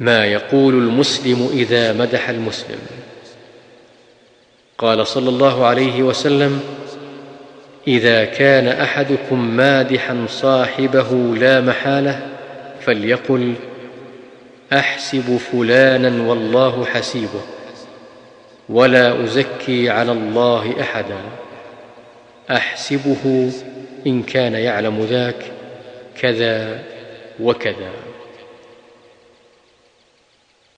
ما يقول المسلم إذا مدح المسلم. قال صلى الله عليه وسلم إذا كان أحدكم مادحا صاحبه لا محالة فليقل أحسب فلانا والله حسيبه ولا أزكي على الله أحدا. أحسبه إن كان يعلم ذاك كذا وكذا.